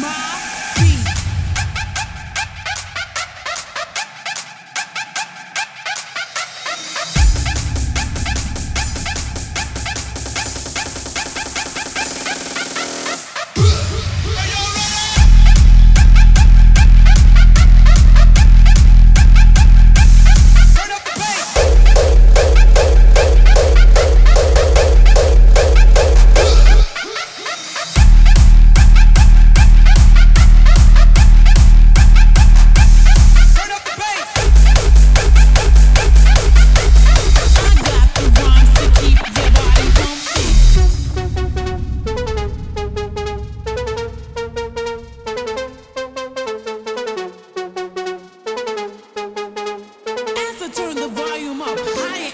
My you more. I